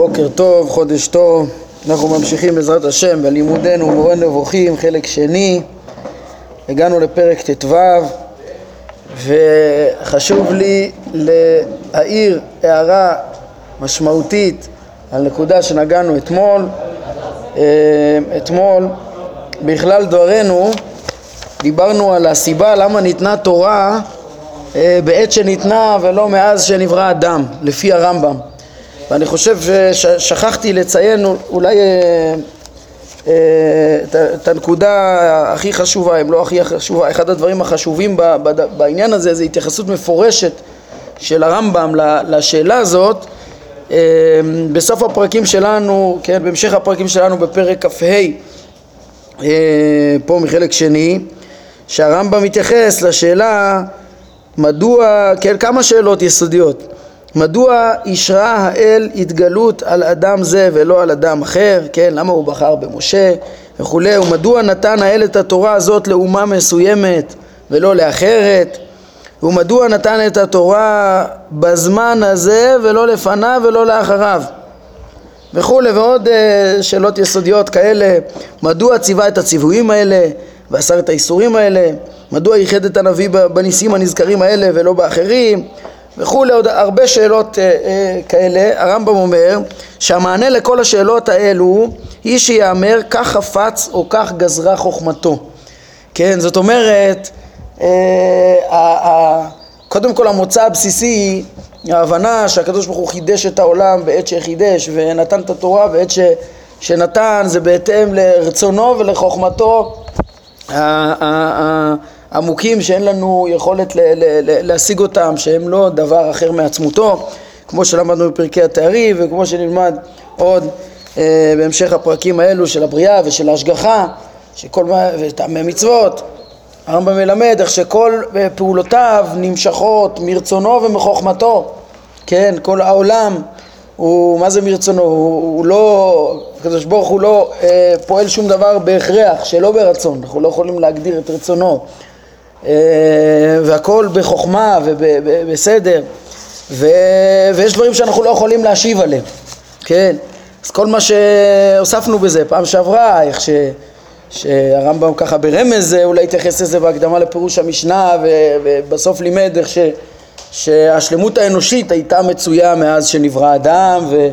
בוקר טוב, חודש טוב, אנחנו ממשיכים בעזרת השם בלימודנו מורה נבוכים, חלק שני, הגענו לפרק ט"ו וחשוב לי להעיר הערה משמעותית על נקודה שנגענו אתמול. אה, אתמול בכלל דברנו דיברנו על הסיבה למה ניתנה תורה אה, בעת שניתנה ולא מאז שנברא אדם, לפי הרמב"ם. ואני חושב ששכחתי לציין אולי אה, אה, את הנקודה הכי חשובה, אם לא הכי חשובה, אחד הדברים החשובים בעניין הזה זה התייחסות מפורשת של הרמב"ם לשאלה הזאת בסוף הפרקים שלנו, כן, בהמשך הפרקים שלנו בפרק כ"ה פה מחלק שני שהרמב"ם מתייחס לשאלה מדוע, כן, כמה שאלות יסודיות. מדוע אישרה האל התגלות על אדם זה ולא על אדם אחר, כן, למה הוא בחר במשה וכולי, ומדוע נתן האל את התורה הזאת לאומה מסוימת ולא לאחרת, ומדוע נתן את התורה בזמן הזה ולא לפניו ולא לאחריו, וכולי, ועוד uh, שאלות יסודיות כאלה, מדוע ציווה את הציוויים האלה ואסר את האיסורים האלה, מדוע ייחד את הנביא בניסים הנזכרים האלה ולא באחרים וכולי, עוד הרבה שאלות אה, אה, כאלה. הרמב"ם אומר שהמענה לכל השאלות האלו היא שיאמר כך חפץ או כך גזרה חוכמתו. כן, זאת אומרת, אה, אה, קודם כל המוצא הבסיסי ההבנה שהקדוש ברוך הוא חידש את העולם בעת שחידש ונתן את התורה בעת ש, שנתן זה בהתאם לרצונו ולחוכמתו עמוקים שאין לנו יכולת ל- ל- ל- להשיג אותם, שהם לא דבר אחר מעצמותו, כמו שלמדנו בפרקי התארי וכמו שנלמד עוד אה, בהמשך הפרקים האלו של הבריאה ושל ההשגחה, שכל מה, וטעמי מצוות. הרמב"ם מלמד איך שכל אה, פעולותיו נמשכות מרצונו ומחוכמתו, כן, כל העולם הוא, מה זה מרצונו? הוא, הוא לא, הקדוש ברוך הוא לא אה, פועל שום דבר בהכרח, שלא ברצון, אנחנו לא יכולים להגדיר את רצונו. אה, והכל בחוכמה ובסדר, ויש דברים שאנחנו לא יכולים להשיב עליהם, כן? אז כל מה שהוספנו בזה פעם שעברה, איך ש... שהרמב"ם ככה ברמז אולי התייחס לזה בהקדמה לפירוש המשנה ובסוף לימד איך ש... שהשלמות האנושית הייתה מצויה מאז שנברא אדם ו...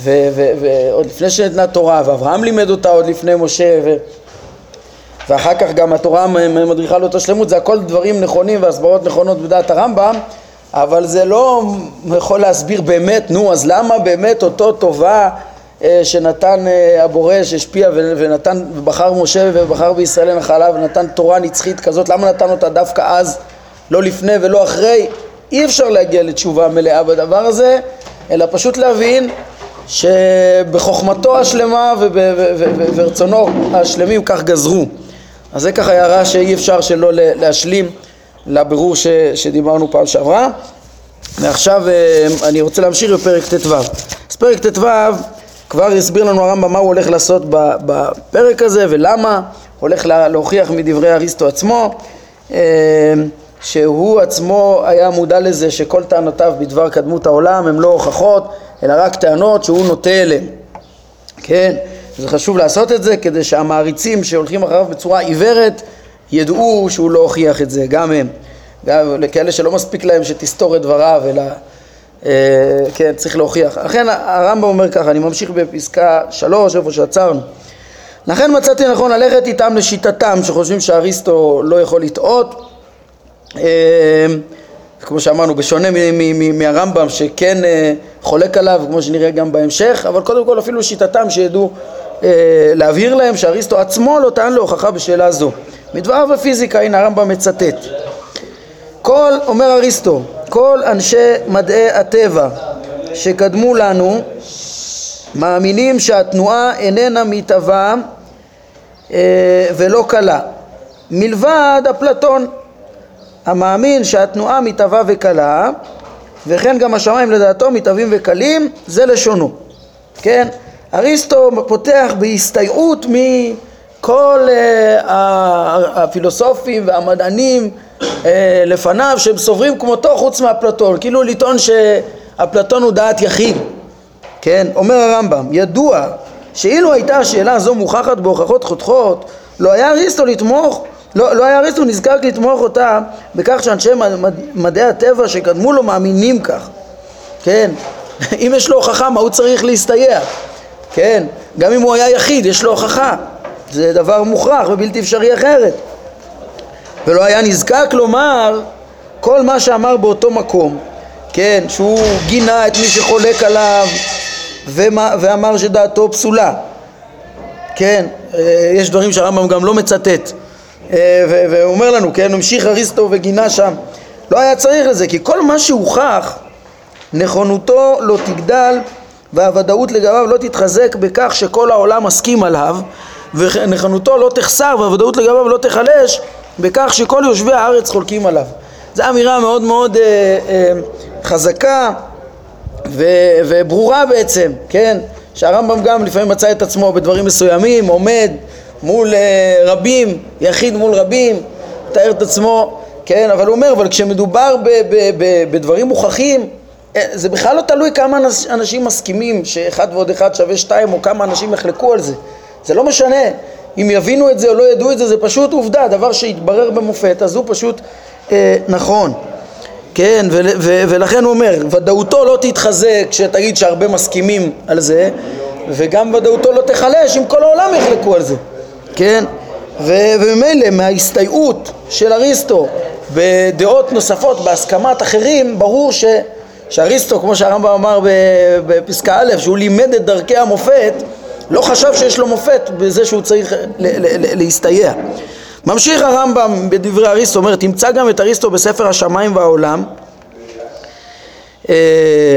ועוד לפני שניתנה תורה ואברהם לימד אותה עוד לפני משה ו... ואחר כך גם התורה מדריכה לו את השלמות, זה הכל דברים נכונים והסברות נכונות בדעת הרמב"ם, אבל זה לא יכול להסביר באמת, נו, אז למה באמת אותו טובה אה, שנתן אה, הבורא, שהשפיע ונתן, ובחר משה ובחר בישראל לנחלה ונתן תורה נצחית כזאת, למה נתן אותה דווקא אז, לא לפני ולא אחרי? אי אפשר להגיע לתשובה מלאה בדבר הזה, אלא פשוט להבין שבחוכמתו השלמה וברצונו השלמים כך גזרו. אז זה ככה הערה שאי אפשר שלא להשלים לבירור ש, שדיברנו פעם שעברה. ועכשיו אה, אני רוצה להמשיך בפרק ט"ו. אז פרק ט"ו כבר הסביר לנו הרמב"ם מה הוא הולך לעשות בפרק הזה ולמה הולך להוכיח מדברי אריסטו עצמו אה, שהוא עצמו היה מודע לזה שכל טענותיו בדבר קדמות העולם הם לא הוכחות אלא רק טענות שהוא נוטה אליהן. כן זה חשוב לעשות את זה כדי שהמעריצים שהולכים אחריו בצורה עיוורת ידעו שהוא לא הוכיח את זה, גם הם. גם לכאלה שלא מספיק להם שתסתור את דבריו, אלא אה, כן, צריך להוכיח. לכן הרמב"ם אומר ככה, אני ממשיך בפסקה שלוש, איפה שעצרנו. לכן מצאתי נכון ללכת איתם לשיטתם, שחושבים שאריסטו לא יכול לטעות. אה, כמו שאמרנו, בשונה מהרמב"ם שכן אה, חולק עליו, כמו שנראה גם בהמשך, אבל קודם כל אפילו שיטתם שידעו אה, להבהיר להם שאריסטו עצמו לא טען להוכחה בשאלה זו. מדבריו בפיזיקה, הנה הרמב"ם מצטט. כל, אומר אריסטו, כל אנשי מדעי הטבע שקדמו לנו מאמינים שהתנועה איננה מתהווה אה, ולא קלה, מלבד אפלטון המאמין שהתנועה מתהווה וקלה וכן גם השמיים לדעתו מתהווים וקלים זה לשונו, כן? אריסטו פותח בהסתייעות מכל uh, הפילוסופים והמדענים uh, לפניו שהם סוברים כמותו חוץ מאפלטון, כאילו לטעון שאפלטון הוא דעת יחיד, כן, אומר הרמב"ם, ידוע שאילו הייתה השאלה הזו מוכחת בהוכחות חותכות, לא היה אריסטו לתמוך, לא, לא היה אריסטו נזקק לתמוך אותה בכך שאנשי מדעי הטבע שקדמו לו מאמינים כך, כן, אם יש לו הוכחה מה הוא צריך להסתייע, כן, גם אם הוא היה יחיד יש לו הוכחה, זה דבר מוכרח ובלתי אפשרי אחרת, ולא היה נזקק לומר כל מה שאמר באותו מקום, כן, שהוא גינה את מי שחולק עליו ומה, ואמר שדעתו פסולה, כן, אה, יש דברים שהרמב"ם גם לא מצטט והוא אומר לנו, כן, המשיך אריסטו וגינה שם לא היה צריך לזה, כי כל מה שהוכח נכונותו לא תגדל והוודאות לגביו לא תתחזק בכך שכל העולם מסכים עליו ונכונותו לא תחסר והוודאות לגביו לא תיחלש בכך שכל יושבי הארץ חולקים עליו. זו אמירה מאוד מאוד אה, אה, חזקה ו, וברורה בעצם, כן? שהרמב"ם גם לפעמים מצא את עצמו בדברים מסוימים, עומד מול אה, רבים, יחיד מול רבים, מתאר את עצמו, כן? אבל הוא אומר, אבל כשמדובר ב, ב, ב, בדברים מוכחים, אה, זה בכלל לא תלוי כמה אנשים מסכימים שאחד ועוד אחד שווה שתיים או כמה אנשים יחלקו על זה. זה לא משנה אם יבינו את זה או לא ידעו את זה, זה פשוט עובדה, דבר שהתברר במופת, אז הוא פשוט אה, נכון. כן, ו- ו- ולכן הוא אומר, ודאותו לא תתחזק כשתגיד שהרבה מסכימים על זה, וגם ודאותו לא תיחלש אם כל העולם יחלקו על זה, כן? וממילא מההסתייעות של אריסטו בדעות נוספות, בהסכמת אחרים, ברור ש... שאריסטו, כמו שהרמב"ם אמר בפסקה א', שהוא לימד את דרכי המופת, לא חשב שיש לו מופת בזה שהוא צריך להסתייע. ממשיך הרמב"ם בדברי אריסטו, אומר, תמצא גם את אריסטו בספר השמיים והעולם, אה,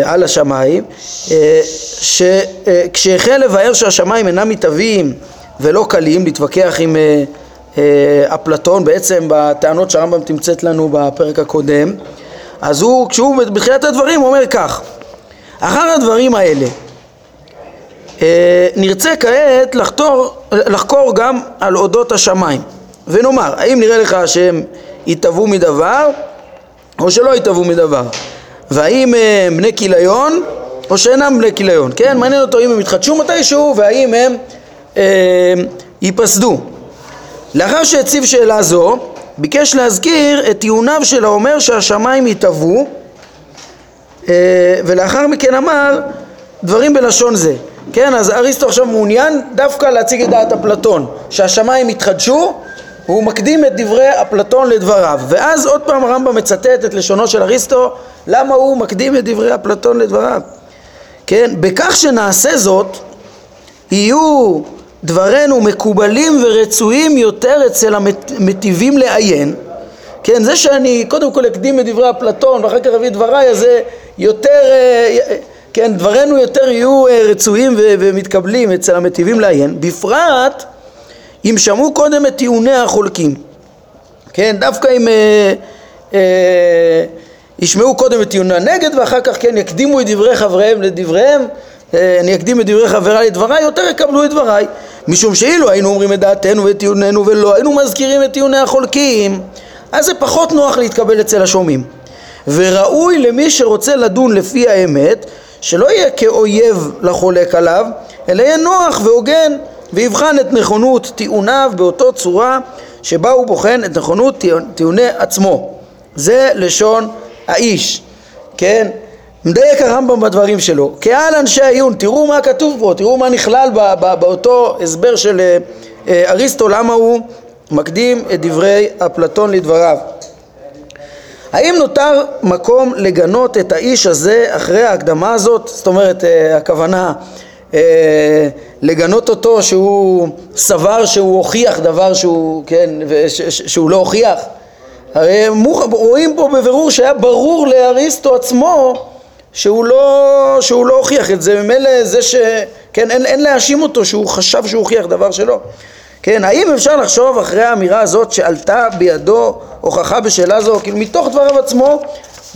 על השמיים, אה, שכשהחל לבאר שהשמיים אינם מתהווים ולא קלים, להתווכח עם אה, אה, אפלטון. בעצם בטענות שהרמב"ם תמצאת לנו בפרק הקודם, אז הוא, כשהוא בתחילת הדברים, אומר כך: אחר הדברים האלה אה, נרצה כעת לחתור, לחקור גם על אודות השמיים. ונאמר, האם נראה לך שהם יתהוו מדבר או שלא יתהוו מדבר? והאם הם בני כיליון או שאינם בני כיליון, כן? מעניין אותו אם הם יתחדשו מתישהו והאם הם ייפסדו. לאחר שהציב שאלה זו ביקש להזכיר את טיעוניו של האומר שהשמיים יתהוו אה, ולאחר מכן אמר דברים בלשון זה. כן, אז אריסטו עכשיו מעוניין דווקא להציג את דעת אפלטון שהשמיים יתחדשו הוא מקדים את דברי אפלטון לדבריו. ואז עוד פעם הרמב"ם מצטט את לשונו של אריסטו למה הוא מקדים את דברי אפלטון לדבריו? כן, בכך שנעשה זאת יהיו דברינו מקובלים ורצויים יותר אצל המטיבים לעיין. כן, זה שאני קודם כל אקדים את דברי אפלטון ואחר כך אביא את דבריי אז זה יותר, אה, כן, דברינו יותר יהיו אה, רצויים ומתקבלים אצל המטיבים לעיין. בפרט אם שמעו קודם את טיעוני החולקים. כן, דווקא אם אה, אה, ישמעו קודם את טיעוני הנגד ואחר כך כן יקדימו את דברי חבריהם לדבריהם אה, אני אקדים את דברי חבריי לדבריי, יותר יקבלו את דבריי. משום שאילו היינו אומרים את דעתנו ואת טיעוננו ולא היינו מזכירים את טיעוני החולקים אז זה פחות נוח להתקבל אצל השומעים. וראוי למי שרוצה לדון לפי האמת שלא יהיה כאויב לחולק עליו אלא יהיה נוח והוגן ויבחן את נכונות טיעוניו באותו צורה שבה הוא בוחן את נכונות טיעוני עצמו. זה לשון האיש. כן מדייק הרמב"ם בדברים שלו. קהל אנשי העיון, תראו מה כתוב פה, תראו מה נכלל באותו הסבר של אה, אה, אריסטו, למה הוא מקדים את דברי אפלטון לדבריו. האם נותר מקום לגנות את האיש הזה אחרי ההקדמה הזאת? זאת אומרת, אה, הכוונה לגנות אותו שהוא סבר שהוא הוכיח דבר שהוא, כן, שהוא לא הוכיח? הרי רואים פה בבירור שהיה ברור לאריסטו עצמו שהוא לא, שהוא לא הוכיח את זה, ממילא זה ש... כן, אין, אין להאשים אותו שהוא חשב שהוא הוכיח דבר שלא. כן, האם אפשר לחשוב אחרי האמירה הזאת שעלתה בידו הוכחה בשאלה זו, כאילו מתוך דבריו עצמו,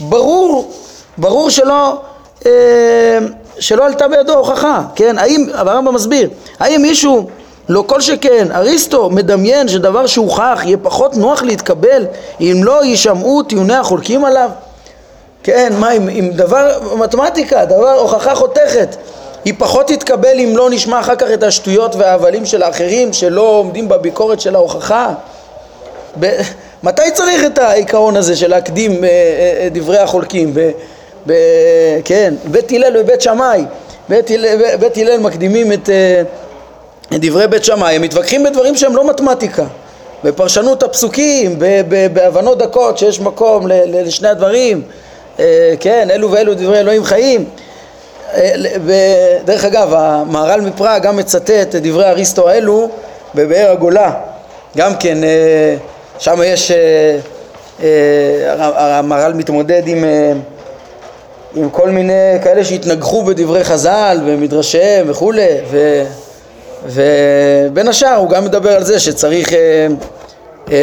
ברור, ברור שלא, אה, שלא עלתה בידו הוכחה, כן, האם, הרמב"ם מסביר, האם מישהו, לא כל שכן, אריסטו מדמיין שדבר שהוכח יהיה פחות נוח להתקבל אם לא יישמעו טיעוני החולקים עליו? כן, מה, עם, עם דבר, מתמטיקה, דבר, הוכחה חותכת. היא פחות תתקבל אם לא נשמע אחר כך את השטויות וההבלים של האחרים שלא עומדים בביקורת של ההוכחה. ב- מתי צריך את העיקרון הזה של להקדים אה, אה, דברי החולקים? ב- ב- כן, בית הלל ובית שמאי. בית הלל, בית הלל מקדימים את, אה, את דברי בית שמאי, הם מתווכחים בדברים שהם לא מתמטיקה. בפרשנות הפסוקים, בהבנות דקות שיש מקום לשני הדברים, אה, כן, אלו ואלו דברי אלוהים חיים. אה, דרך אגב, המהר"ל מפראג גם מצטט את דברי אריסטו האלו בבאר הגולה, גם כן, אה, שם יש, המהר"ל מתמודד עם, עם כל מיני כאלה שהתנגחו בדברי חז"ל ומדרשיהם וכולי, ובין השאר הוא גם מדבר על זה שצריך אה, אה,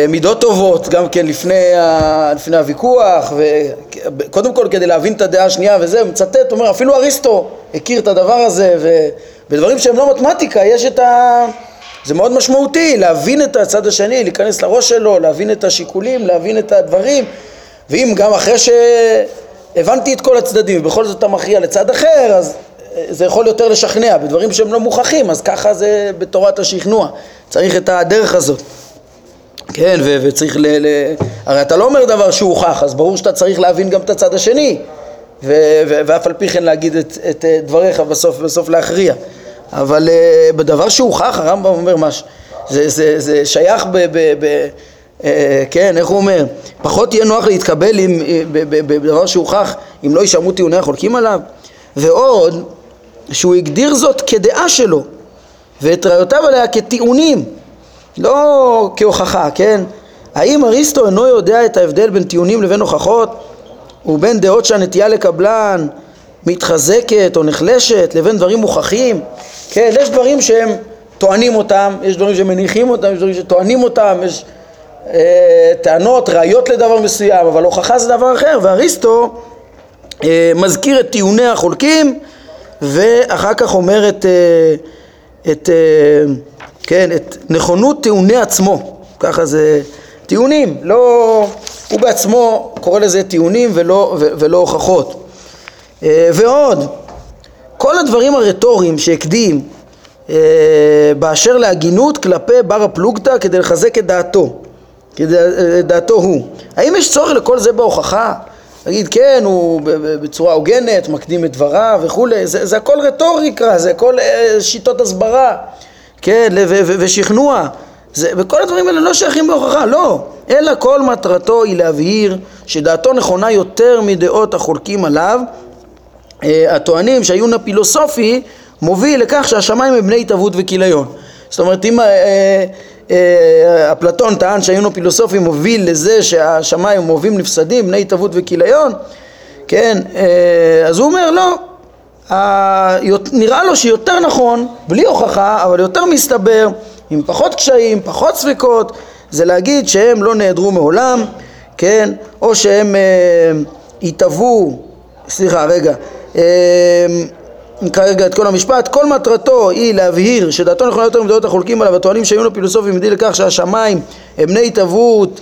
מידות טובות גם כן לפני, ה, לפני הוויכוח וקודם כל כדי להבין את הדעה השנייה וזה, הוא מצטט, אומר אפילו אריסטו הכיר את הדבר הזה ובדברים שהם לא מתמטיקה יש את ה... זה מאוד משמעותי להבין את הצד השני, להיכנס לראש שלו, להבין את השיקולים, להבין את הדברים ואם גם אחרי שהבנתי את כל הצדדים ובכל זאת אתה מכריע לצד אחר אז זה יכול יותר לשכנע בדברים שהם לא מוכחים, אז ככה זה בתורת השכנוע, צריך את הדרך הזאת. כן, ו- וצריך ל... ל- הרי אתה לא אומר דבר שהוכח, אז ברור שאתה צריך להבין גם את הצד השני, ו- ו- ואף על פי כן להגיד את, את דבריך בסוף, בסוף להכריע. אבל uh, בדבר שהוכח, הרמב"ם אומר משהו, זה, זה, זה שייך ב... ב, ב uh, כן, איך הוא אומר? פחות יהיה נוח להתקבל עם, בדבר שהוכח אם לא יישמעו טיעוני החולקים עליו. ועוד, שהוא הגדיר זאת כדעה שלו ואת ראיותיו עליה כטיעונים לא כהוכחה, כן? האם אריסטו אינו יודע את ההבדל בין טיעונים לבין הוכחות ובין דעות שהנטייה לקבלן מתחזקת או נחלשת לבין דברים מוכחים? כן, יש דברים שהם טוענים אותם, יש דברים שמניחים אותם, יש דברים שטוענים אותם, יש אה, טענות, ראיות לדבר מסוים, אבל הוכחה זה דבר אחר, ואריסטו אה, מזכיר את טיעוני החולקים ואחר כך אומר את, אה, את, אה, כן, את נכונות טיעוני עצמו, ככה זה טיעונים, לא, הוא בעצמו קורא לזה טיעונים ולא, ולא הוכחות. אה, ועוד, כל הדברים הרטוריים שהקדים באשר להגינות כלפי בר הפלוגתא כדי לחזק את דעתו, כדי דעתו הוא. האם יש צורך לכל זה בהוכחה? להגיד כן, הוא בצורה הוגנת, מקדים את דבריו וכולי, זה, זה הכל רטוריקה, זה הכל אה, שיטות הסברה, כן, ושכנוע, זה, וכל הדברים האלה לא שייכים בהוכחה, לא, אלא כל מטרתו היא להבהיר שדעתו נכונה יותר מדעות החולקים עליו, אה, הטוענים שהעיון הפילוסופי מוביל לכך שהשמיים הם בני התהוות וכיליון. זאת אומרת, אם אה, אה, אפלטון טען שהעיון הפילוסופי מוביל לזה שהשמיים מובילים נפסדים, בני התהוות וכיליון, כן, אז הוא אומר לא, נראה לו שיותר נכון, בלי הוכחה, אבל יותר מסתבר, עם פחות קשיים, פחות ספקות, זה להגיד שהם לא נעדרו מעולם, כן, או שהם התהוו, סליחה, רגע, נקרא רגע את כל המשפט, כל מטרתו היא להבהיר שדעתו נכונה יותר מדעות החולקים עליו הטוענים שהיו לו פילוסופים מביא לכך שהשמיים הם בני התהוות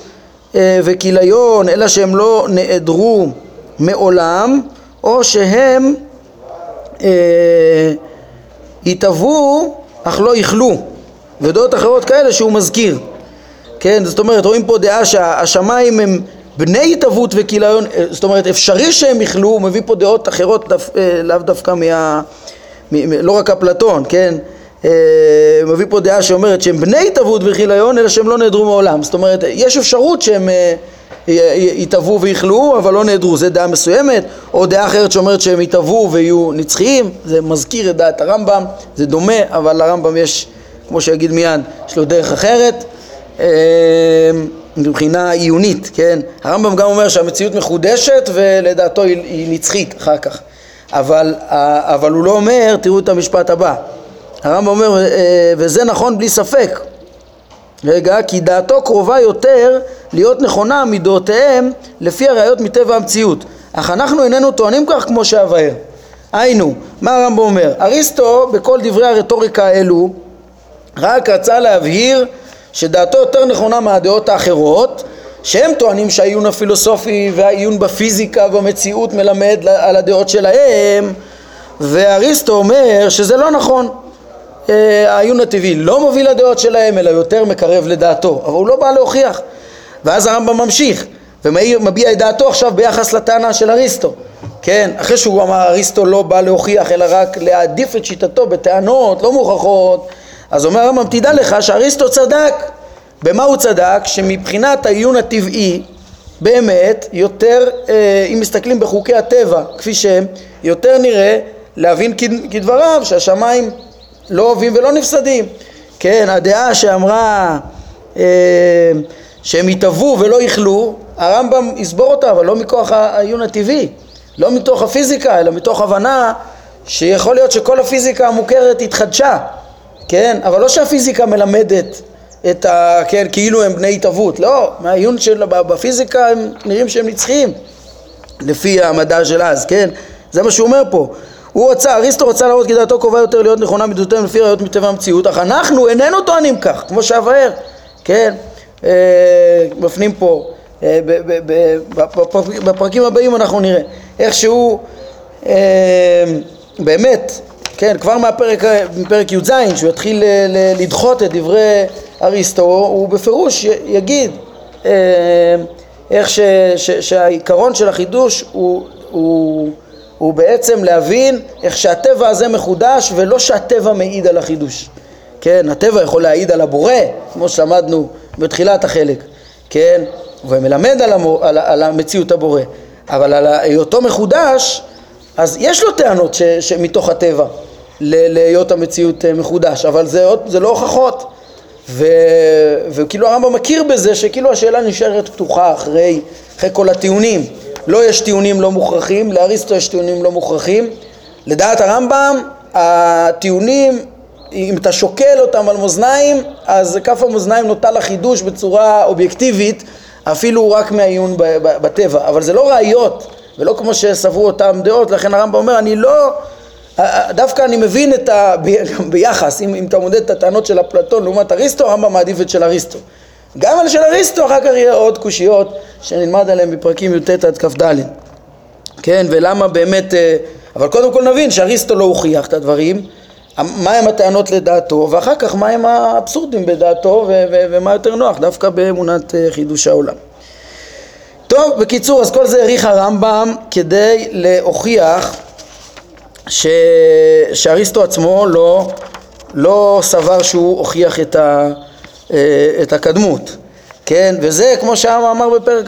אה, וכיליון אלא שהם לא נעדרו מעולם או שהם אה, התהוו אך לא יכלו ודעות אחרות כאלה שהוא מזכיר כן, זאת אומרת רואים פה דעה שהשמיים הם בני התהוות וכיליון, אה, זאת אומרת אפשרי שהם יכלו, הוא מביא פה דעות אחרות דו, אה, לאו דווקא מה... מ, לא רק אפלטון, כן? אה, מביא פה דעה שאומרת שהם בני התהוות וכיליון אלא שהם לא נעדרו מעולם, זאת אומרת יש אפשרות שהם יתהוו ויכלו אבל לא נעדרו, זה דעה מסוימת, או דעה אחרת שאומרת שהם יתהוו ויהיו נצחיים, זה מזכיר את דעת הרמב"ם, זה דומה, אבל לרמב"ם יש, כמו שיגיד מיד, יש לו דרך אחרת. מבחינה עיונית, כן? הרמב"ם גם אומר שהמציאות מחודשת ולדעתו היא, היא נצחית אחר כך. אבל, אבל הוא לא אומר, תראו את המשפט הבא. הרמב"ם אומר, אה, וזה נכון בלי ספק. רגע, כי דעתו קרובה יותר להיות נכונה מדעותיהם לפי הראיות מטבע המציאות. אך אנחנו איננו טוענים כך כמו שאבאר. היינו, מה הרמב"ם אומר? אריסטו בכל דברי הרטוריקה האלו רק רצה להבהיר שדעתו יותר נכונה מהדעות האחרות שהם טוענים שהעיון הפילוסופי והעיון בפיזיקה ובמציאות מלמד על הדעות שלהם ואריסטו אומר שזה לא נכון. אה, העיון הטבעי לא מוביל לדעות שלהם, אלא יותר מקרב לדעתו, אבל הוא לא בא להוכיח. ואז הרמב"ם ממשיך, ומביע את דעתו עכשיו ביחס לטענה של אריסטו. כן, אחרי שהוא אמר אריסטו לא בא להוכיח, אלא רק להעדיף את שיטתו בטענות לא מוכחות, אז אומר הרמב"ם, תדע לך שאריסטו צדק. במה הוא צדק? שמבחינת העיון הטבעי, באמת, יותר, אה, אם מסתכלים בחוקי הטבע כפי שהם, יותר נראה להבין כדבריו שהשמיים לא אוהבים ולא נפסדים. כן, הדעה שאמרה אה, שהם יתהוו ולא יכלו, הרמב"ם יסבור אותה, אבל לא מכוח העיון הטבעי, לא מתוך הפיזיקה, אלא מתוך הבנה שיכול להיות שכל הפיזיקה המוכרת התחדשה, כן, אבל לא שהפיזיקה מלמדת את ה... כן, כאילו הם בני התהוות, לא, מהעיון של... בפיזיקה הם נראים שהם נצחיים, לפי המדע של אז, כן, זה מה שהוא אומר פה. הוא רצה, אריסטו רצה להראות כי דעתו קרובה יותר להיות נכונה מדעותיהם לפי ראיות מטבע המציאות, אך אנחנו איננו טוענים כך, כמו שאבאר, כן, מפנים פה, אה, בפרקים הבאים אנחנו נראה איך שהוא אה, באמת, כן, כבר מהפרק, מפרק י"ז, שהוא יתחיל לדחות את דברי אריסטו, הוא בפירוש יגיד איך ש, ש, שהעיקרון של החידוש הוא, הוא הוא בעצם להבין איך שהטבע הזה מחודש ולא שהטבע מעיד על החידוש. כן, הטבע יכול להעיד על הבורא, כמו שלמדנו בתחילת החלק, כן, ומלמד על, המור, על, על המציאות הבורא, אבל על היותו מחודש, אז יש לו טענות ש, שמתוך הטבע להיות המציאות אה, מחודש, אבל זה, זה לא הוכחות. ו, וכאילו הרמב"ם מכיר בזה שכאילו השאלה נשארת פתוחה אחרי, אחרי כל הטיעונים. לא יש טיעונים לא מוכרחים, לאריסטו יש טיעונים לא מוכרחים. לדעת הרמב"ם, הטיעונים, אם אתה שוקל אותם על מאזניים, אז כף המאזניים נוטה לחידוש בצורה אובייקטיבית, אפילו רק מהעיון בטבע. אבל זה לא ראיות, ולא כמו שסברו אותם דעות, לכן הרמב"ם אומר, אני לא... דווקא אני מבין את ה... ביחס, אם, אם אתה מודד את הטענות של אפלטון לעומת אריסטו, הרמב"ם מעדיף את של אריסטו. גם על של אריסטו אחר כך יהיה עוד קושיות שנלמד עליהן בפרקים י"ט עד כ"ד. כן, ולמה באמת, אה, אבל קודם כל נבין שאריסטו לא הוכיח את הדברים, מהם הטענות לדעתו, ואחר כך מהם האבסורדים בדעתו ו- ו- ומה יותר נוח, דווקא באמונת אה, חידוש העולם. טוב, בקיצור, אז כל זה העריך הרמב"ם כדי להוכיח ש... שאריסטו עצמו לא, לא סבר שהוא הוכיח את ה... אה, את הקדמות, כן? וזה כמו שאמר בפרק,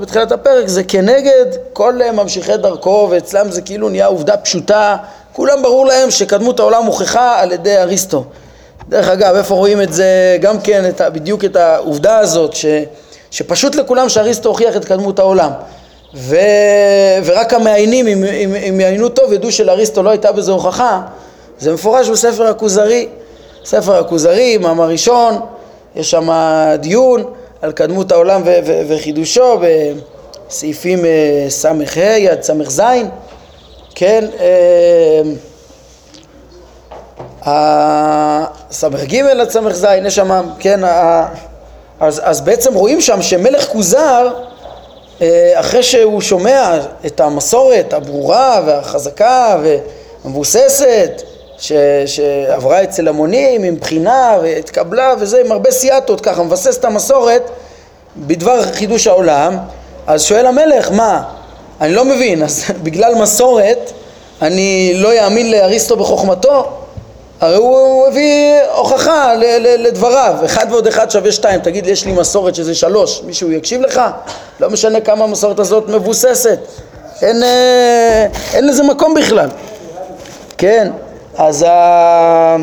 בתחילת הפרק, זה כנגד כל ממשיכי דרכו ואצלם זה כאילו נהיה עובדה פשוטה, כולם ברור להם שקדמות העולם הוכחה על ידי אריסטו. דרך אגב, איפה רואים את זה, גם כן, את, בדיוק את העובדה הזאת, ש, שפשוט לכולם שאריסטו הוכיח את קדמות העולם. ו, ורק המעיינים, אם, אם, אם יעיינו טוב, ידעו שלאריסטו לא הייתה בזה הוכחה, זה מפורש בספר הכוזרי. ספר הכוזרי, מאמר ראשון, יש שם דיון על קדמות העולם ו- ו- וחידושו בסעיפים אה, ס"ה עד ס"ז, כן, אה, ס"ג עד ס"ז, יש שם, כן, אז, אז בעצם רואים שם שמלך כוזר אה, אחרי שהוא שומע את המסורת הברורה והחזקה והמבוססת ש, שעברה אצל המונים עם בחינה והתקבלה וזה עם הרבה סייעתות ככה מבסס את המסורת בדבר חידוש העולם אז שואל המלך מה אני לא מבין אז בגלל מסורת אני לא אאמין לאריסטו בחוכמתו הרי הוא הביא הוכחה לדבריו, אחד ועוד אחד שווה שתיים, תגיד לי יש לי מסורת שזה שלוש, מישהו יקשיב לך? לא משנה כמה המסורת הזאת מבוססת, אין, אה, אין לזה מקום בכלל, כן? אז ה...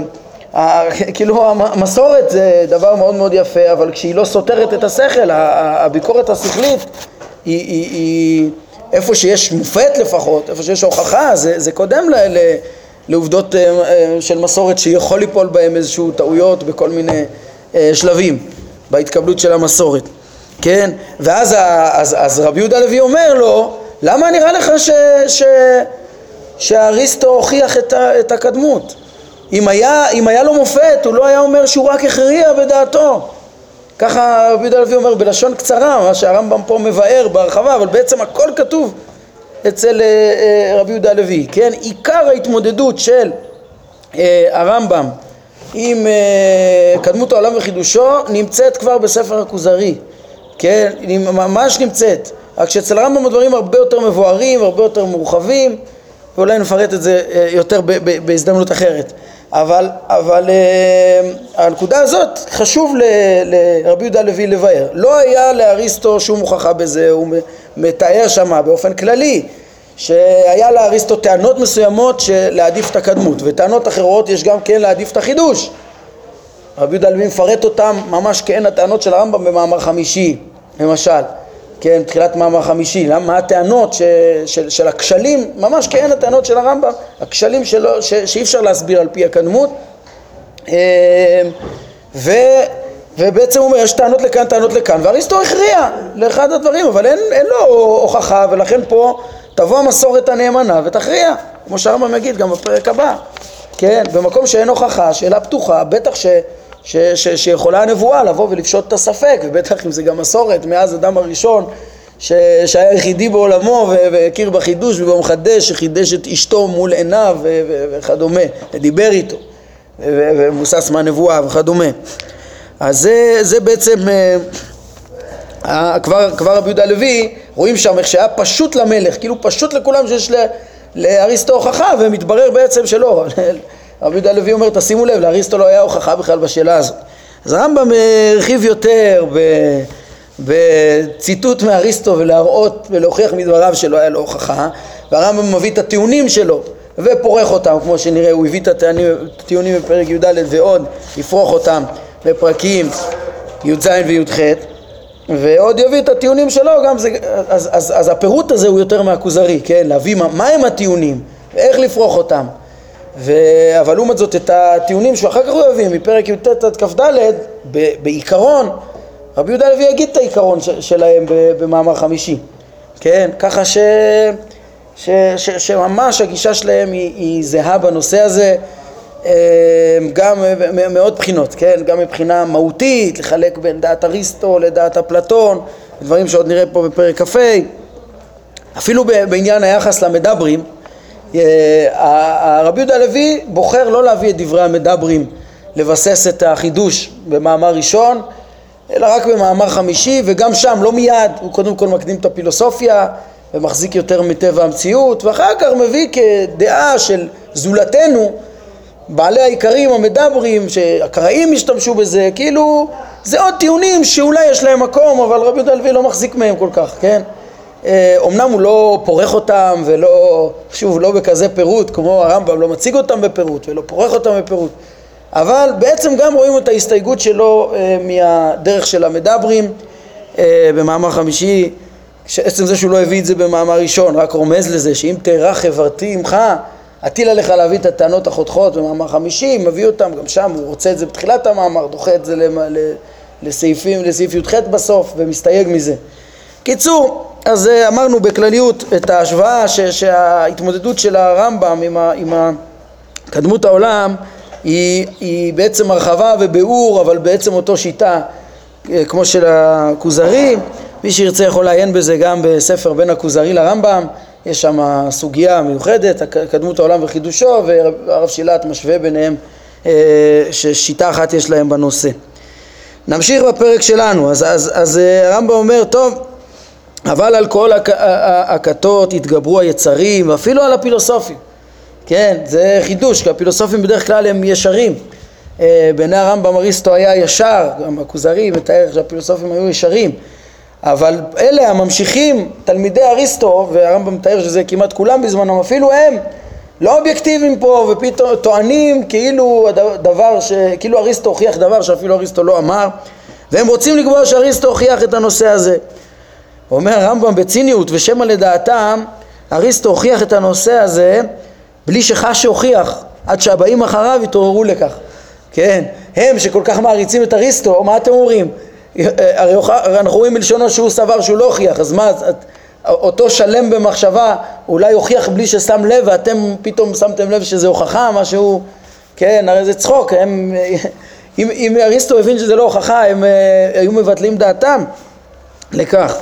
ה... כאילו המסורת זה דבר מאוד מאוד יפה, אבל כשהיא לא סותרת את השכל, הביקורת השכלית היא, היא, היא איפה שיש מופת לפחות, איפה שיש הוכחה, זה, זה קודם ל, ל, לעובדות אה, אה, של מסורת שיכול ליפול בהם איזשהו טעויות בכל מיני אה, שלבים בהתקבלות של המסורת, כן? ואז אז, אז רבי יהודה לוי אומר לו, למה נראה לך ש... ש שאריסטו הוכיח את, ה, את הקדמות. אם היה, אם היה לו מופת, הוא לא היה אומר שהוא רק הכריע בדעתו. ככה רבי יהודה הלוי אומר בלשון קצרה, מה שהרמב"ם פה מבאר בהרחבה, אבל בעצם הכל כתוב אצל רבי יהודה הלוי, כן? עיקר ההתמודדות של הרמב"ם עם קדמות העולם וחידושו נמצאת כבר בספר הכוזרי, כן? היא ממש נמצאת, רק שאצל הרמב"ם הדברים הרבה יותר מבוארים, הרבה יותר מורחבים ואולי נפרט את זה יותר בהזדמנות אחרת אבל, אבל הנקודה הזאת חשוב לרבי יהודה לוי לבאר. לא היה לאריסטו שום הוכחה בזה, הוא מתאר שמה באופן כללי שהיה לאריסטו טענות מסוימות להעדיף את הקדמות וטענות אחרות יש גם כן להעדיף את החידוש. רבי יהודה לוי מפרט אותם ממש כעין הטענות של הרמב"ם במאמר חמישי למשל כן, תחילת מאמר חמישי, מה הטענות ש, של, של הכשלים, ממש כעין הטענות של הרמב"ם, הכשלים שלו, ש, שאי אפשר להסביר על פי הקדמות אמ, ו, ובעצם הוא אומר יש טענות לכאן, טענות לכאן, ואריסטו הכריע לאחד הדברים, אבל אין, אין לו הוכחה ולכן פה תבוא המסורת הנאמנה ותכריע, כמו שהרמב"ם יגיד גם בפרק הבא, כן, במקום שאין הוכחה, שאלה פתוחה, בטח ש... ש, ש, שיכולה הנבואה לבוא ולפשוט את הספק, ובטח אם זה גם מסורת מאז אדם הראשון ש, שהיה יחידי בעולמו והכיר בחידוש ובו מחדש, שחידש את אשתו מול עיניו וכדומה, ודיבר איתו, ומבוסס מהנבואה וכדומה. אז זה, זה בעצם, אה, כבר, כבר רבי יהודה הלוי, רואים שם איך שהיה פשוט למלך, כאילו פשוט לכולם שיש לאריסטו הוכחה, ומתברר בעצם שלא. רבי יהודה הלוי אומר, תשימו לב, לאריסטו לא היה הוכחה בכלל בשאלה הזאת. אז הרמב"ם הרחיב יותר. בציטוט מאריסטו ולהראות ולהוכיח מדבריו שלא היה לו הוכחה והרמב"ם מביא את הטיעונים שלו ופורך אותם כמו שנראה הוא הביא את הטיעונים בפרק י"ד ועוד יפרוך אותם בפרקים י"ז וי"ח ועוד יביא את הטיעונים שלו גם זה, אז, אז, אז הפירוט הזה הוא יותר מהכוזרי, כן? להביא מה, מה הם הטיעונים ואיך לפרוך אותם ו... אבל לעומת זאת את הטיעונים שאחר כך הוא יביא מפרק י"ט עד כ"ד בעיקרון רבי יהודה לוי יגיד את העיקרון ש... שלהם במאמר חמישי. כן? ככה ש... ש... ש... שממש הגישה שלהם היא, היא זהה בנושא הזה. אה, גם מאוד בחינות כן? גם מבחינה מהותית לחלק בין דעת אריסטו לדעת אפלטון דברים שעוד נראה פה בפרק כ"ה. אפילו בעניין היחס למדברים אה, הרבי יהודה הלוי בוחר לא להביא את דברי המדברים לבסס את החידוש במאמר ראשון אלא רק במאמר חמישי וגם שם לא מיד, הוא קודם כל מקדים את הפילוסופיה ומחזיק יותר מטבע המציאות ואחר כך מביא כדעה של זולתנו בעלי העיקרים המדברים שהקראים השתמשו בזה כאילו זה עוד טיעונים שאולי יש להם מקום אבל רבי יהודה הלוי לא מחזיק מהם כל כך, כן? אומנם הוא לא פורך אותם ולא, שוב, לא בכזה פירוט כמו הרמב"ם, לא מציג אותם בפירוט ולא פורך אותם בפירוט אבל בעצם גם רואים את ההסתייגות שלו אה, מהדרך של המדברים אה, במאמר חמישי שעצם זה שהוא לא הביא את זה במאמר ראשון, רק רומז לזה שאם תארע חברתי עמך אטיל עליך להביא את הטענות החותכות במאמר חמישי, מביא אותם, גם שם הוא רוצה את זה בתחילת המאמר, דוחה את זה לסעיפים, לסעיף י"ח בסוף ומסתייג מזה. קיצור, אז אה, אמרנו בכלליות את ההשוואה ש, שההתמודדות של הרמב"ם עם, ה, עם קדמות העולם היא, היא בעצם הרחבה וביאור אבל בעצם אותו שיטה אה, כמו של הכוזרי מי שירצה יכול לעיין בזה גם בספר בין הכוזרי לרמב"ם. יש שם סוגיה מיוחדת, קדמות העולם וחידושו והרב שילת משווה ביניהם אה, ששיטה אחת יש להם בנושא. נמשיך בפרק שלנו. אז, אז, אז הרמב"ם אומר טוב אבל על כל הכתות התגברו היצרים ואפילו על הפילוסופים. כן, זה חידוש, כי הפילוסופים בדרך כלל הם ישרים. אה, בעיני הרמב"ם אריסטו היה ישר, גם הכוזרי מתאר שהפילוסופים היו ישרים. אבל אלה הממשיכים, תלמידי אריסטו, והרמב"ם מתאר שזה כמעט כולם בזמנם, אפילו הם לא אובייקטיביים פה ופתאום טוענים כאילו דבר, ש... כאילו אריסטו הוכיח דבר שאפילו אריסטו לא אמר והם רוצים לקבוע שאריסטו הוכיח את הנושא הזה אומר הרמב"ם בציניות ושמא לדעתם אריסטו הוכיח את הנושא הזה בלי שחש שהוכיח עד שהבאים אחריו התעוררו לכך כן, הם שכל כך מעריצים את אריסטו, מה אתם אומרים? הרי אנחנו רואים מלשונו שהוא סבר שהוא לא הוכיח, אז מה, אותו שלם במחשבה אולי הוכיח בלי ששם לב ואתם פתאום שמתם לב שזה הוכחה, משהו, כן, הרי זה צחוק, הם, אם, אם אריסטו הבין שזה לא הוכחה, הם היו מבטלים דעתם לכך.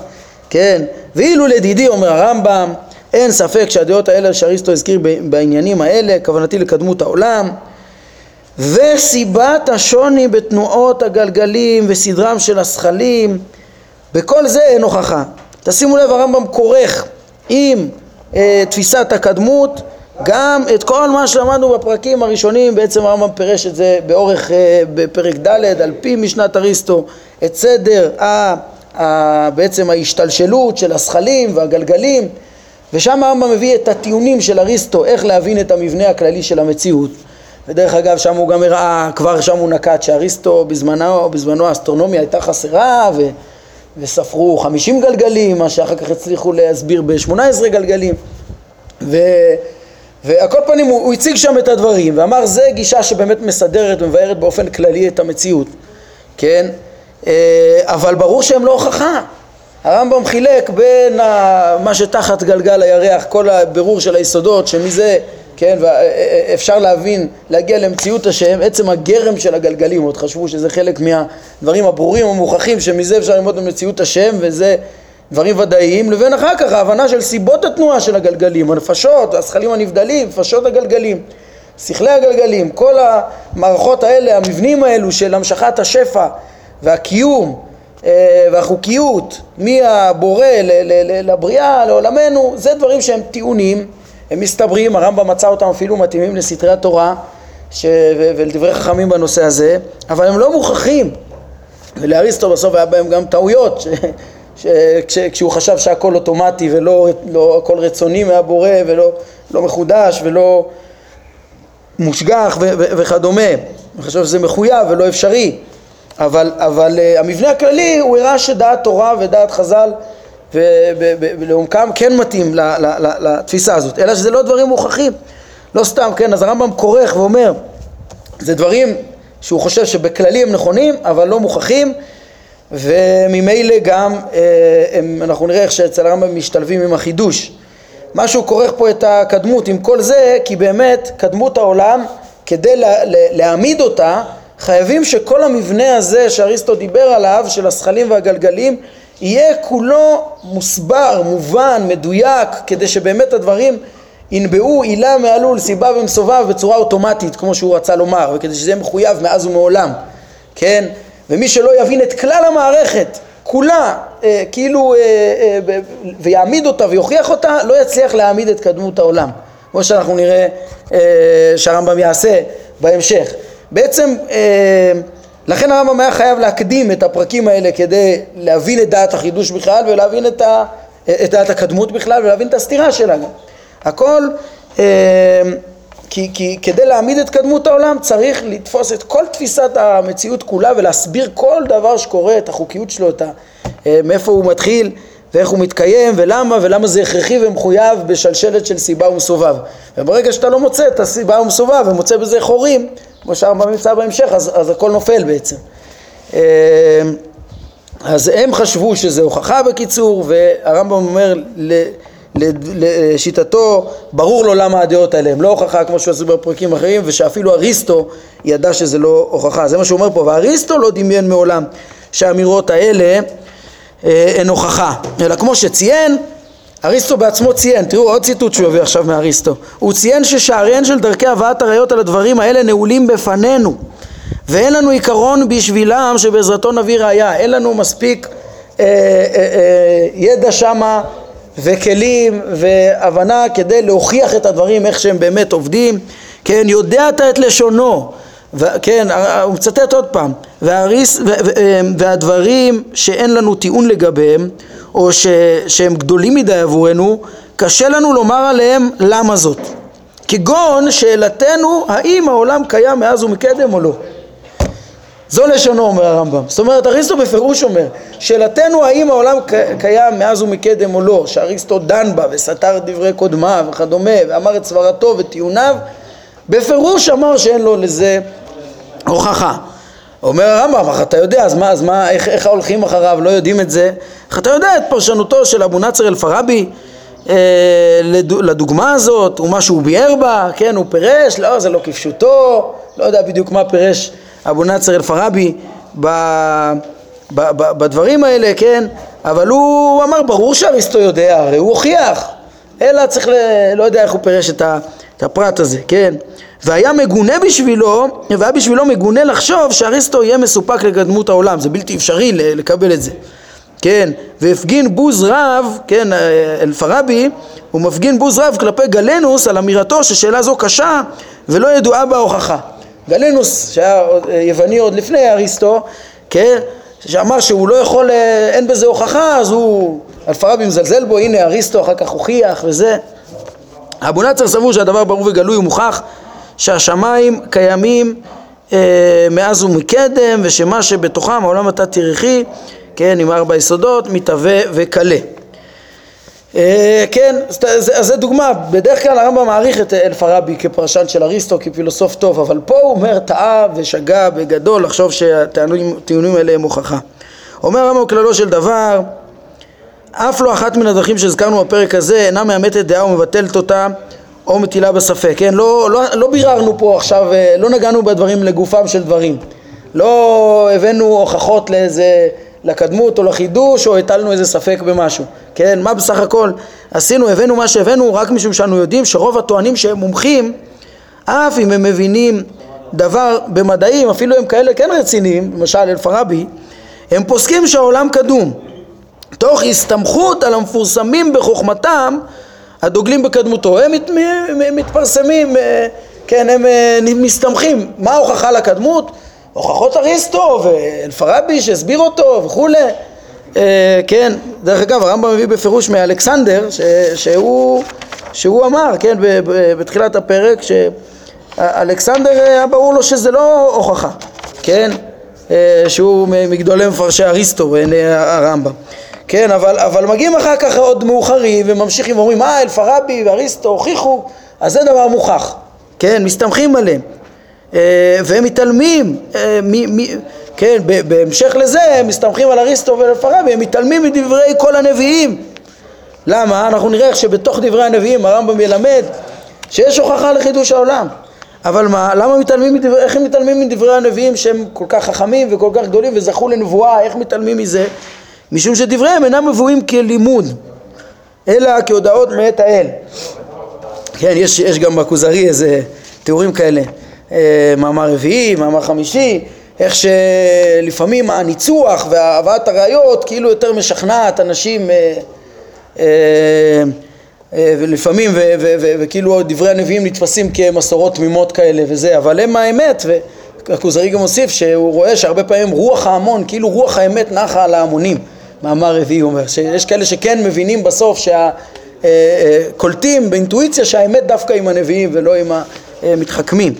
כן, ואילו לדידי אומר הרמב"ם אין ספק שהדעות האלה שאריסטו הזכיר בעניינים האלה, כוונתי לקדמות העולם, וסיבת השוני בתנועות הגלגלים וסדרם של השכלים, בכל זה אין הוכחה. תשימו לב, הרמב"ם כורך עם אה, תפיסת הקדמות גם את כל מה שלמדנו בפרקים הראשונים, בעצם הרמב"ם פירש את זה באורך, אה, בפרק ד' על פי משנת אריסטו, את סדר ה, ה, בעצם ההשתלשלות של השכלים והגלגלים, ושם הרמב"ם מביא את הטיעונים של אריסטו, איך להבין את המבנה הכללי של המציאות. ודרך אגב שם הוא גם הראה, כבר שם הוא נקט שאריסטו בזמנו, בזמנו האסטרונומיה הייתה חסרה ו, וספרו 50 גלגלים, מה שאחר כך הצליחו להסביר ב-18 גלגלים ו, ועל כל פנים הוא, הוא הציג שם את הדברים ואמר זה גישה שבאמת מסדרת ומבארת באופן כללי את המציאות, כן? אה, אבל ברור שהם לא הוכחה. הרמב"ם חילק בין מה שתחת גלגל הירח, כל הבירור של היסודות שמזה כן, ואפשר להבין, להגיע למציאות השם, עצם הגרם של הגלגלים, עוד חשבו שזה חלק מהדברים הברורים המוכחים שמזה אפשר ללמוד במציאות השם וזה דברים ודאיים, לבין אחר כך ההבנה של סיבות התנועה של הגלגלים, הנפשות, השכלים הנבדלים, נפשות הגלגלים, שכלי הגלגלים, כל המערכות האלה, המבנים האלו של המשכת השפע והקיום אה, והחוקיות מהבורא לבריאה, לעולמנו, זה דברים שהם טיעונים הם מסתברים, הרמב"ם מצא אותם אפילו מתאימים לסתרי התורה ש... ולדברי חכמים בנושא הזה, אבל הם לא מוכחים. ולאריסטו בסוף היה בהם גם טעויות, ש... ש... כש... כשהוא חשב שהכל אוטומטי ולא לא... הכל רצוני מהבורא ולא לא מחודש ולא מושגח ו... ו... וכדומה. הוא חשב שזה מחויב ולא אפשרי. אבל, אבל uh, המבנה הכללי הוא הראה שדעת תורה ודעת חז"ל ולעומקם כן מתאים לתפיסה הזאת, אלא שזה לא דברים מוכחים, לא סתם, כן, אז הרמב"ם כורך ואומר, זה דברים שהוא חושב שבכללי הם נכונים, אבל לא מוכחים, וממילא גם אה, הם, אנחנו נראה איך שאצל הרמב"ם משתלבים עם החידוש. מה שהוא כורך פה את הקדמות עם כל זה, כי באמת קדמות העולם, כדי לה, להעמיד אותה, חייבים שכל המבנה הזה שאריסטו דיבר עליו, של השכלים והגלגלים, יהיה כולו מוסבר, מובן, מדויק, כדי שבאמת הדברים ינבעו עילה מעלול, סיבה ומסובב בצורה אוטומטית, כמו שהוא רצה לומר, וכדי שזה יהיה מחויב מאז ומעולם, כן? ומי שלא יבין את כלל המערכת, כולה, אה, כאילו, אה, אה, ויעמיד אותה ויוכיח אותה, לא יצליח להעמיד את קדמות העולם, כמו שאנחנו נראה אה, שהרמב"ם יעשה בהמשך. בעצם אה, לכן הרמב"ם היה חייב להקדים את הפרקים האלה כדי להבין את דעת החידוש בכלל ולהבין את, ה, את דעת הקדמות בכלל ולהבין את הסתירה שלה גם. הכל, אה, כי, כי כדי להעמיד את קדמות העולם צריך לתפוס את כל תפיסת המציאות כולה ולהסביר כל דבר שקורה, את החוקיות שלו, את ה, אה, מאיפה הוא מתחיל ואיך הוא מתקיים ולמה ולמה זה הכרחי ומחויב בשלשלת של סיבה ומסובב. וברגע שאתה לא מוצא את הסיבה ומסובב ומוצא בזה חורים כמו שהרמב"ם נמצא בהמשך, אז, אז הכל נופל בעצם. אמ, אז הם חשבו שזה הוכחה בקיצור, והרמב"ם אומר לשיטתו, ברור לו למה הדעות האלה הם לא הוכחה כמו שהוא עשו בפרקים אחרים, ושאפילו אריסטו ידע שזה לא הוכחה. זה מה שהוא אומר פה, ואריסטו לא דמיין מעולם שהאמירות האלה אה, הן הוכחה, אלא כמו שציין, אריסטו בעצמו ציין, תראו עוד ציטוט שהוא יביא עכשיו מאריסטו, הוא ציין ששעריהן של דרכי הבאת הראיות על הדברים האלה נעולים בפנינו ואין לנו עיקרון בשבילם שבעזרתו נביא ראייה, אין לנו מספיק אה, אה, אה, ידע שמה וכלים והבנה כדי להוכיח את הדברים איך שהם באמת עובדים, כן, יודע אתה את לשונו, ו, כן, הוא מצטט עוד פעם, והריס, ו, ו, אה, והדברים שאין לנו טיעון לגביהם או ש, שהם גדולים מדי עבורנו, קשה לנו לומר עליהם למה זאת. כגון שאלתנו האם העולם קיים מאז ומקדם או לא. זו לשונו אומר הרמב"ם. זאת אומרת אריסטו בפירוש אומר שאלתנו האם העולם קיים מאז ומקדם או לא, שאריסטו דן בה וסתר דברי קודמיו וכדומה ואמר את סברתו וטיעוניו, בפירוש אמר שאין לו לזה הוכחה. אומר הרמב"ם, אך אתה יודע, אז מה, אז מה, איך, איך ההולכים אחריו לא יודעים את זה? איך אתה יודע את פרשנותו של אבו נצר אל-פרבי אה, לדוגמה הזאת, ומה שהוא ביאר בה, כן, הוא פירש, לא, זה לא כפשוטו, לא יודע בדיוק מה פירש אבו ב, ב, בדברים האלה, כן, אבל הוא אמר, ברור שאריסטו יודע, הרי הוא הוכיח, אלא צריך, ל... לא יודע איך הוא פירש את, ה... את הפרט הזה, כן? והיה מגונה בשבילו, והיה בשבילו מגונה לחשוב שאריסטו יהיה מסופק לקדמות העולם, זה בלתי אפשרי לקבל את זה, כן? והפגין בוז רב, כן, אלפרבי, הוא מפגין בוז רב כלפי גלנוס על אמירתו ששאלה זו קשה ולא ידועה בה הוכחה. גלנוס, שהיה יווני עוד לפני אריסטו, כן, שאמר שהוא לא יכול, אין בזה הוכחה, אז הוא, אלפרבי מזלזל בו, הנה אריסטו אחר כך הוכיח וזה. אבו נצר סבור שהדבר ברור וגלוי ומוכח שהשמיים קיימים אה, מאז ומקדם ושמה שבתוכם העולם התת-ירחי, כן, עם ארבע יסודות, מתהווה וקלה. אה, כן, אז זה דוגמה, בדרך כלל הרמב"ם מעריך את אלפרבי כפרשן של אריסטו, כפילוסוף טוב, אבל פה הוא אומר טעה ושגה בגדול לחשוב שהטיעונים האלה הם הוכחה. אומר הרמב"ם כללו של דבר, אף לא אחת מן הדרכים שהזכרנו בפרק הזה אינה מאמתת דעה ומבטלת אותה או מטילה בספק, כן? לא, לא, לא ביררנו פה עכשיו, אה, לא נגענו בדברים לגופם של דברים. לא הבאנו הוכחות לאיזה, לקדמות או לחידוש או הטלנו איזה ספק במשהו, כן? מה בסך הכל עשינו, הבאנו מה שהבאנו רק משום שאנו יודעים שרוב הטוענים שהם מומחים, אף אם הם מבינים דבר במדעים, אפילו הם כאלה כן רציניים, למשל אלפרבי, הם פוסקים שהעולם קדום, תוך הסתמכות על המפורסמים בחוכמתם הדוגלים בקדמותו, הם מת, מתפרסמים, אה, כן, הם אה, מסתמכים, מה ההוכחה לקדמות? הוכחות אריסטו ואלפרבי שהסביר אותו וכולי, אה, כן, דרך אגב הרמב"ם מביא בפירוש מאלכסנדר שהוא, שהוא אמר, כן, בתחילת הפרק שאלכסנדר ברור לו שזה לא הוכחה, כן, שהוא מגדולי מפרשי אריסטו הרמב"ם כן, אבל, אבל מגיעים אחר כך עוד מאוחרים וממשיכים ואומרים אה אלפרבי ואריסטו הוכיחו, אז זה דבר מוכח, כן, מסתמכים עליהם. אה, והם מתעלמים, אה, מ, מ, כן, בהמשך לזה הם מסתמכים על אריסטו ואלפרבי, הם מתעלמים מדברי כל הנביאים. למה? אנחנו נראה איך שבתוך דברי הנביאים הרמב"ם ילמד שיש הוכחה לחידוש העולם. אבל מה, למה מתעלמים מדבר, איך הם מתעלמים מדברי הנביאים שהם כל כך חכמים וכל כך גדולים וזכו לנבואה, איך מתעלמים מזה? משום שדבריהם אינם מבואים כלימוד, אלא כהודעות מאת האל. כן, יש, יש גם בכוזרי איזה תיאורים כאלה, אה, מאמר רביעי, מאמר חמישי, איך שלפעמים הניצוח והבאת הראיות כאילו יותר משכנעת אנשים אה, אה, אה, ולפעמים וכאילו דברי הנביאים נתפסים כמסורות תמימות כאלה וזה, אבל הם האמת והכוזרי גם הוסיף שהוא רואה שהרבה פעמים רוח ההמון, כאילו רוח האמת נחה על ההמונים מאמר רביעי אומר, שיש כאלה שכן מבינים בסוף שהקולטים באינטואיציה שהאמת דווקא עם הנביאים ולא עם המתחכמים,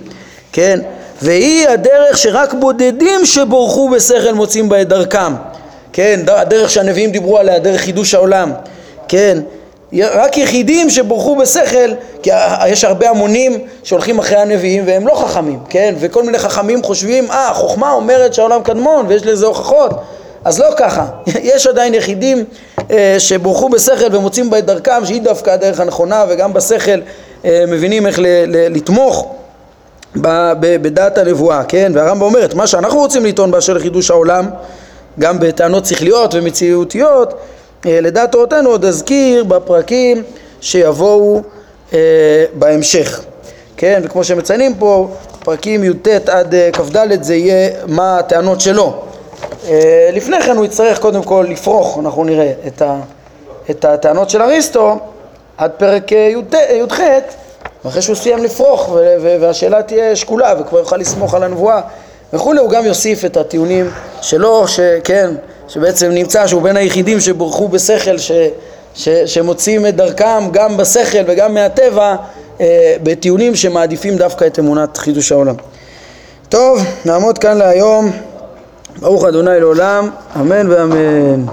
כן? והיא הדרך שרק בודדים שבורחו בשכל מוצאים בה את דרכם, כן? הדרך שהנביאים דיברו עליה, דרך חידוש העולם, כן? רק יחידים שבורחו בשכל, כי יש הרבה המונים שהולכים אחרי הנביאים והם לא חכמים, כן? וכל מיני חכמים חושבים, אה, החוכמה אומרת שהעולם קדמון ויש לזה הוכחות אז לא ככה, יש עדיין יחידים אה, שבורחו בשכל ומוצאים בה את דרכם שהיא דווקא הדרך הנכונה וגם בשכל אה, מבינים איך לתמוך בדעת הנבואה, כן? והרמב"ם אומר את מה שאנחנו רוצים לטעון באשר לחידוש העולם גם בטענות שכליות ומציאותיות אה, לדעת תורתנו עוד אזכיר בפרקים שיבואו בהמשך, כן? וכמו שמציינים פה פרקים י"ט עד כ"ד זה יהיה מה הטענות שלו לפני כן הוא יצטרך קודם כל לפרוך, אנחנו נראה, את, ה, את הטענות של אריסטו עד פרק אה, י"ח, ואחרי שהוא סיים לפרוך והשאלה תהיה שקולה וכבר יוכל לסמוך על הנבואה וכולי, הוא גם יוסיף את הטיעונים שלו, שכן, שבעצם נמצא שהוא בין היחידים שבורחו בשכל, ש, ש, שמוצאים את דרכם גם בשכל וגם מהטבע אה, בטיעונים שמעדיפים דווקא את אמונת חידוש העולם. טוב, נעמוד כאן להיום. ברוך אדוני לעולם, אמן ואמן.